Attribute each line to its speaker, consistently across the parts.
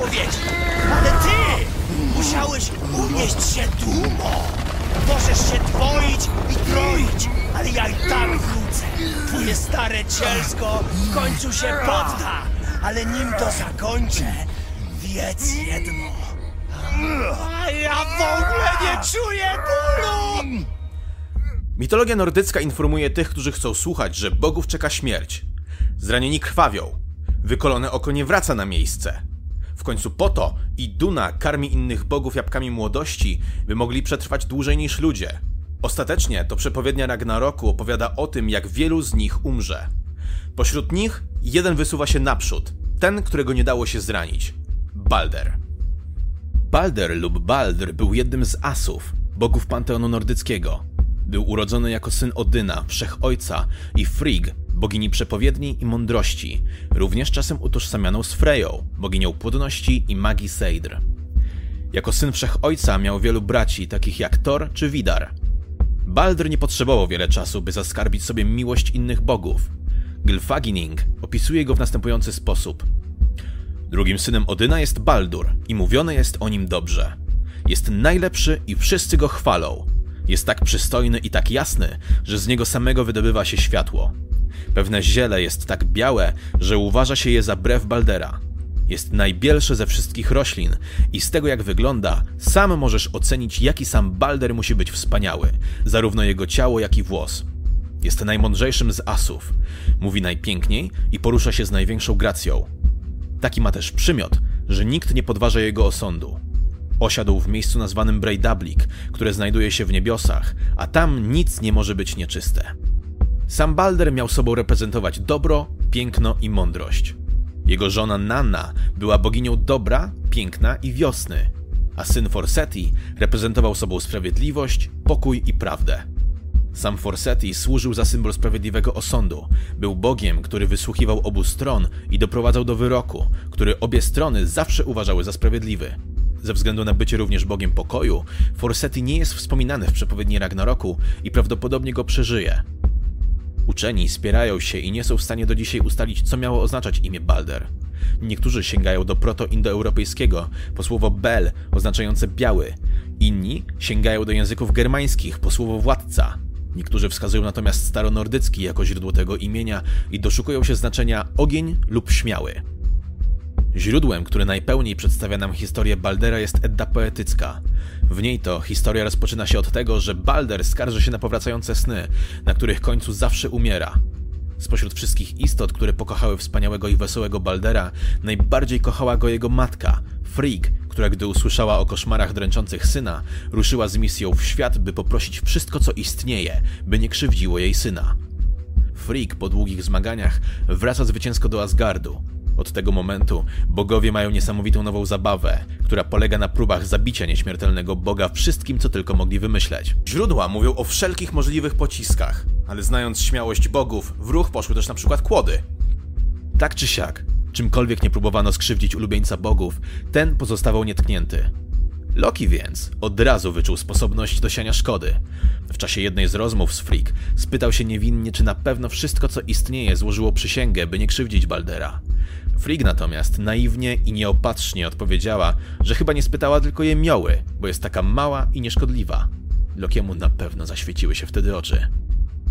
Speaker 1: powiedzieć. Ale ty musiałeś unieść się dumą. Możesz się dwoić i troić, ale ja i tak wrócę. Twoje stare cielsko w końcu się podda, ale nim to zakończę, wiedz jedno. A ja w ogóle nie czuję bólu!
Speaker 2: Mitologia nordycka informuje tych, którzy chcą słuchać, że bogów czeka śmierć. Zranieni krwawią. Wykolone oko nie wraca na miejsce. W końcu po to Iduna karmi innych bogów jabłkami młodości, by mogli przetrwać dłużej niż ludzie. Ostatecznie to przepowiednia Ragnaroku opowiada o tym, jak wielu z nich umrze. Pośród nich jeden wysuwa się naprzód, ten, którego nie dało się zranić. Balder. Balder lub Baldr był jednym z asów, bogów panteonu nordyckiego. Był urodzony jako syn Odyna, wszechojca i Frigg, bogini przepowiedni i mądrości, również czasem utożsamianą z Freją, boginią płodności i magii Seidr. Jako syn wszechojca miał wielu braci, takich jak Thor czy Vidar. Baldr nie potrzebował wiele czasu, by zaskarbić sobie miłość innych bogów. Gylfaginning opisuje go w następujący sposób. Drugim synem Odyna jest Baldur i mówione jest o nim dobrze. Jest najlepszy i wszyscy go chwalą. Jest tak przystojny i tak jasny, że z niego samego wydobywa się światło. Pewne ziele jest tak białe, że uważa się je za brew Baldera. Jest najbielszy ze wszystkich roślin i z tego jak wygląda, sam możesz ocenić jaki sam Balder musi być wspaniały, zarówno jego ciało jak i włos. Jest najmądrzejszym z asów, mówi najpiękniej i porusza się z największą gracją. Taki ma też przymiot, że nikt nie podważa jego osądu. Osiadł w miejscu nazwanym Breidablik, które znajduje się w niebiosach, a tam nic nie może być nieczyste. Sam Balder miał sobą reprezentować dobro, piękno i mądrość. Jego żona Nanna była boginią dobra, piękna i wiosny, a syn Forseti reprezentował sobą sprawiedliwość, pokój i prawdę. Sam Forseti służył za symbol sprawiedliwego osądu. Był bogiem, który wysłuchiwał obu stron i doprowadzał do wyroku, który obie strony zawsze uważały za sprawiedliwy. Ze względu na bycie również bogiem pokoju, Forseti nie jest wspominany w przepowiedni Ragnaroku i prawdopodobnie go przeżyje. Uczeni spierają się i nie są w stanie do dzisiaj ustalić, co miało oznaczać imię Balder. Niektórzy sięgają do proto-indoeuropejskiego po słowo bel, oznaczające biały. Inni sięgają do języków germańskich po słowo władca. Niektórzy wskazują natomiast staronordycki jako źródło tego imienia i doszukują się znaczenia ogień lub śmiały. Źródłem, które najpełniej przedstawia nam historię Baldera jest Edda poetycka. W niej to historia rozpoczyna się od tego, że Balder skarży się na powracające sny, na których końcu zawsze umiera. Spośród wszystkich istot, które pokochały wspaniałego i wesołego Baldera, najbardziej kochała go jego matka, Frigg, która gdy usłyszała o koszmarach dręczących syna, ruszyła z misją w świat, by poprosić wszystko, co istnieje, by nie krzywdziło jej syna. Frigg po długich zmaganiach wraca zwycięsko do Asgardu, od tego momentu bogowie mają niesamowitą nową zabawę, która polega na próbach zabicia nieśmiertelnego boga wszystkim, co tylko mogli wymyśleć. Źródła mówią o wszelkich możliwych pociskach, ale znając śmiałość bogów, w ruch poszły też na przykład kłody. Tak czy siak, czymkolwiek nie próbowano skrzywdzić ulubieńca bogów, ten pozostawał nietknięty. Loki więc od razu wyczuł sposobność do siania szkody. W czasie jednej z rozmów z Frigg spytał się niewinnie, czy na pewno wszystko, co istnieje, złożyło przysięgę, by nie krzywdzić Baldera. Frigg natomiast naiwnie i nieopatrznie odpowiedziała, że chyba nie spytała tylko jej mioły, bo jest taka mała i nieszkodliwa. Lokiemu na pewno zaświeciły się wtedy oczy.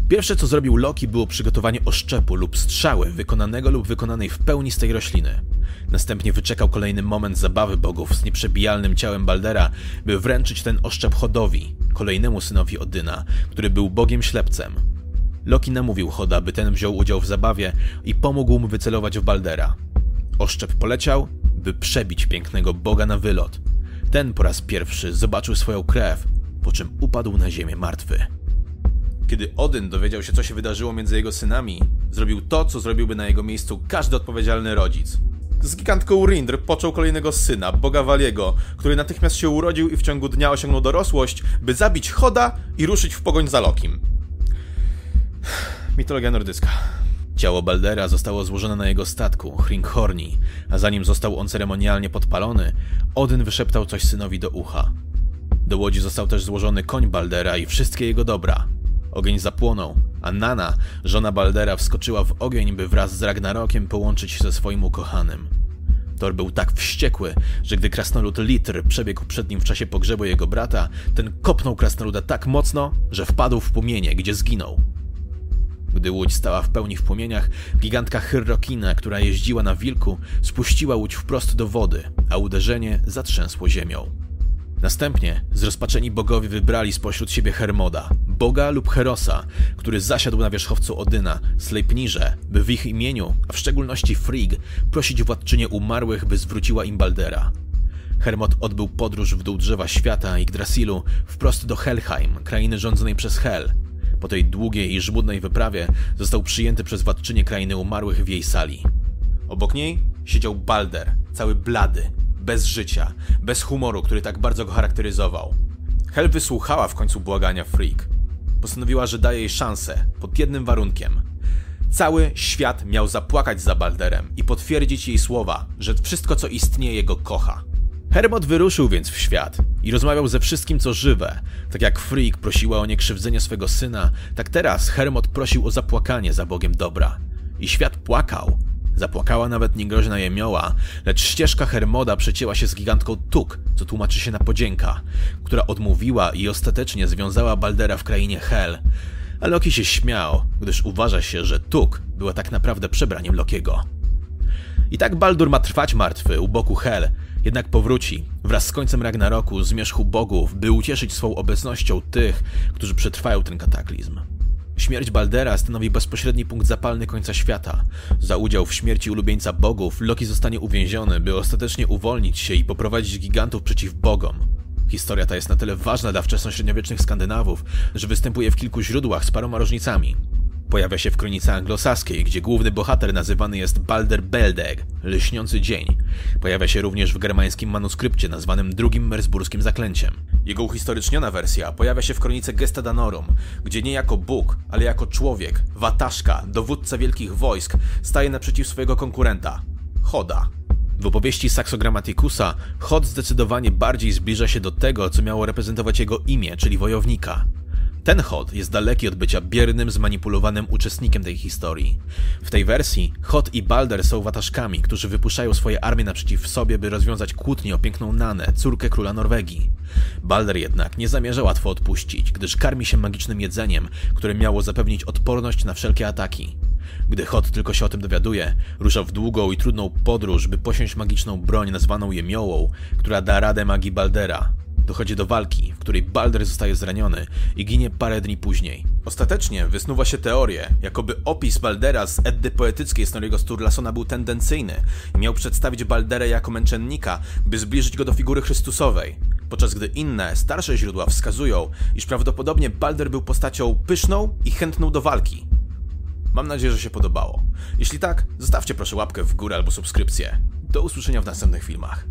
Speaker 2: Pierwsze co zrobił Loki było przygotowanie oszczepu lub strzały wykonanego lub wykonanej w pełni z tej rośliny. Następnie wyczekał kolejny moment zabawy bogów z nieprzebijalnym ciałem Baldera, by wręczyć ten oszczep Chodowi, kolejnemu synowi Odyna, który był bogiem ślepcem. Loki namówił Choda, by ten wziął udział w zabawie i pomógł mu wycelować w Baldera. Oszczep poleciał, by przebić pięknego boga na wylot. Ten po raz pierwszy zobaczył swoją krew, po czym upadł na ziemię martwy. Kiedy Odyn dowiedział się, co się wydarzyło między jego synami, zrobił to, co zrobiłby na jego miejscu każdy odpowiedzialny rodzic. Z gigantką Rindr począł kolejnego syna, boga Waliego, który natychmiast się urodził i w ciągu dnia osiągnął dorosłość, by zabić Choda i ruszyć w pogoń za Lokim. Mitologia nordycka. Ciało Baldera zostało złożone na jego statku, Hringhorni, a zanim został on ceremonialnie podpalony, Odyn wyszeptał coś synowi do ucha. Do łodzi został też złożony koń Baldera i wszystkie jego dobra. Ogień zapłonął, a Nana, żona Baldera, wskoczyła w ogień, by wraz z Ragnarokiem połączyć się ze swoim ukochanym. Thor był tak wściekły, że gdy krasnolud Litr przebiegł przed nim w czasie pogrzebu jego brata, ten kopnął krasnoluda tak mocno, że wpadł w płomienie, gdzie zginął. Gdy łódź stała w pełni w płomieniach, gigantka Hyrrokina, która jeździła na wilku, spuściła łódź wprost do wody, a uderzenie zatrzęsło ziemią. Następnie zrozpaczeni bogowie wybrali spośród siebie Hermoda, boga lub Herosa, który zasiadł na wierzchowcu Odyna, Sleipnirze, by w ich imieniu, a w szczególności Frigg, prosić władczynię umarłych, by zwróciła im Baldera. Hermod odbył podróż w dół drzewa świata Yggdrasilu wprost do Helheim, krainy rządzonej przez Hel. Po tej długiej i żmudnej wyprawie został przyjęty przez władczynię krainy umarłych w jej sali. Obok niej siedział Balder, cały blady, bez życia, bez humoru, który tak bardzo go charakteryzował. Hel wysłuchała w końcu błagania Freak. Postanowiła, że daje jej szansę, pod jednym warunkiem. Cały świat miał zapłakać za Balderem i potwierdzić jej słowa, że wszystko co istnieje go kocha. Hermod wyruszył więc w świat i rozmawiał ze wszystkim co żywe. Tak jak Freak prosiła o niekrzywdzenie swego syna, tak teraz Hermod prosił o zapłakanie za Bogiem dobra. I świat płakał, Zapłakała nawet niegroźna jemioła, lecz ścieżka Hermoda przecięła się z gigantką Tuk, co tłumaczy się na podzięka, która odmówiła i ostatecznie związała Baldera w krainie Hel. A Loki się śmiał, gdyż uważa się, że Tuk była tak naprawdę przebraniem Lokiego. I tak Baldur ma trwać martwy u boku Hel, jednak powróci wraz z końcem Ragnaroku zmierzchu bogów, by ucieszyć swą obecnością tych, którzy przetrwają ten kataklizm. Śmierć Baldera stanowi bezpośredni punkt zapalny końca świata. Za udział w śmierci ulubieńca bogów Loki zostanie uwięziony, by ostatecznie uwolnić się i poprowadzić gigantów przeciw bogom. Historia ta jest na tyle ważna dla wczesnośredniowiecznych Skandynawów, że występuje w kilku źródłach z paroma różnicami. Pojawia się w kronice anglosaskiej, gdzie główny bohater nazywany jest Balder Beldeg, lśniący dzień. Pojawia się również w germańskim manuskrypcie nazwanym drugim mersburskim zaklęciem. Jego uhistoryczniona wersja pojawia się w kronice Gesta Danorum, gdzie nie jako Bóg, ale jako człowiek, wataszka, dowódca wielkich wojsk, staje naprzeciw swojego konkurenta Choda. W opowieści Saxo Grammaticus'a Chod zdecydowanie bardziej zbliża się do tego, co miało reprezentować jego imię, czyli wojownika. Ten Hot jest daleki od bycia biernym, zmanipulowanym uczestnikiem tej historii. W tej wersji Hot i Balder są wataszkami, którzy wypuszczają swoje armie naprzeciw sobie, by rozwiązać kłótnię o piękną Nanę, córkę króla Norwegii. Balder jednak nie zamierza łatwo odpuścić, gdyż karmi się magicznym jedzeniem, które miało zapewnić odporność na wszelkie ataki. Gdy Hot tylko się o tym dowiaduje, rusza w długą i trudną podróż, by posiąść magiczną broń nazwaną Jemiołą, która da radę magii Baldera. Dochodzi do walki, w której Balder zostaje zraniony i ginie parę dni później. Ostatecznie wysnuwa się teorię, jakoby opis Baldera z Eddy poetyckiej Snorriego Sturlasona był tendencyjny i miał przedstawić Baldera jako męczennika, by zbliżyć go do figury Chrystusowej. Podczas gdy inne, starsze źródła wskazują, iż prawdopodobnie Balder był postacią pyszną i chętną do walki. Mam nadzieję, że się podobało. Jeśli tak, zostawcie proszę łapkę w górę albo subskrypcję. Do usłyszenia w następnych filmach.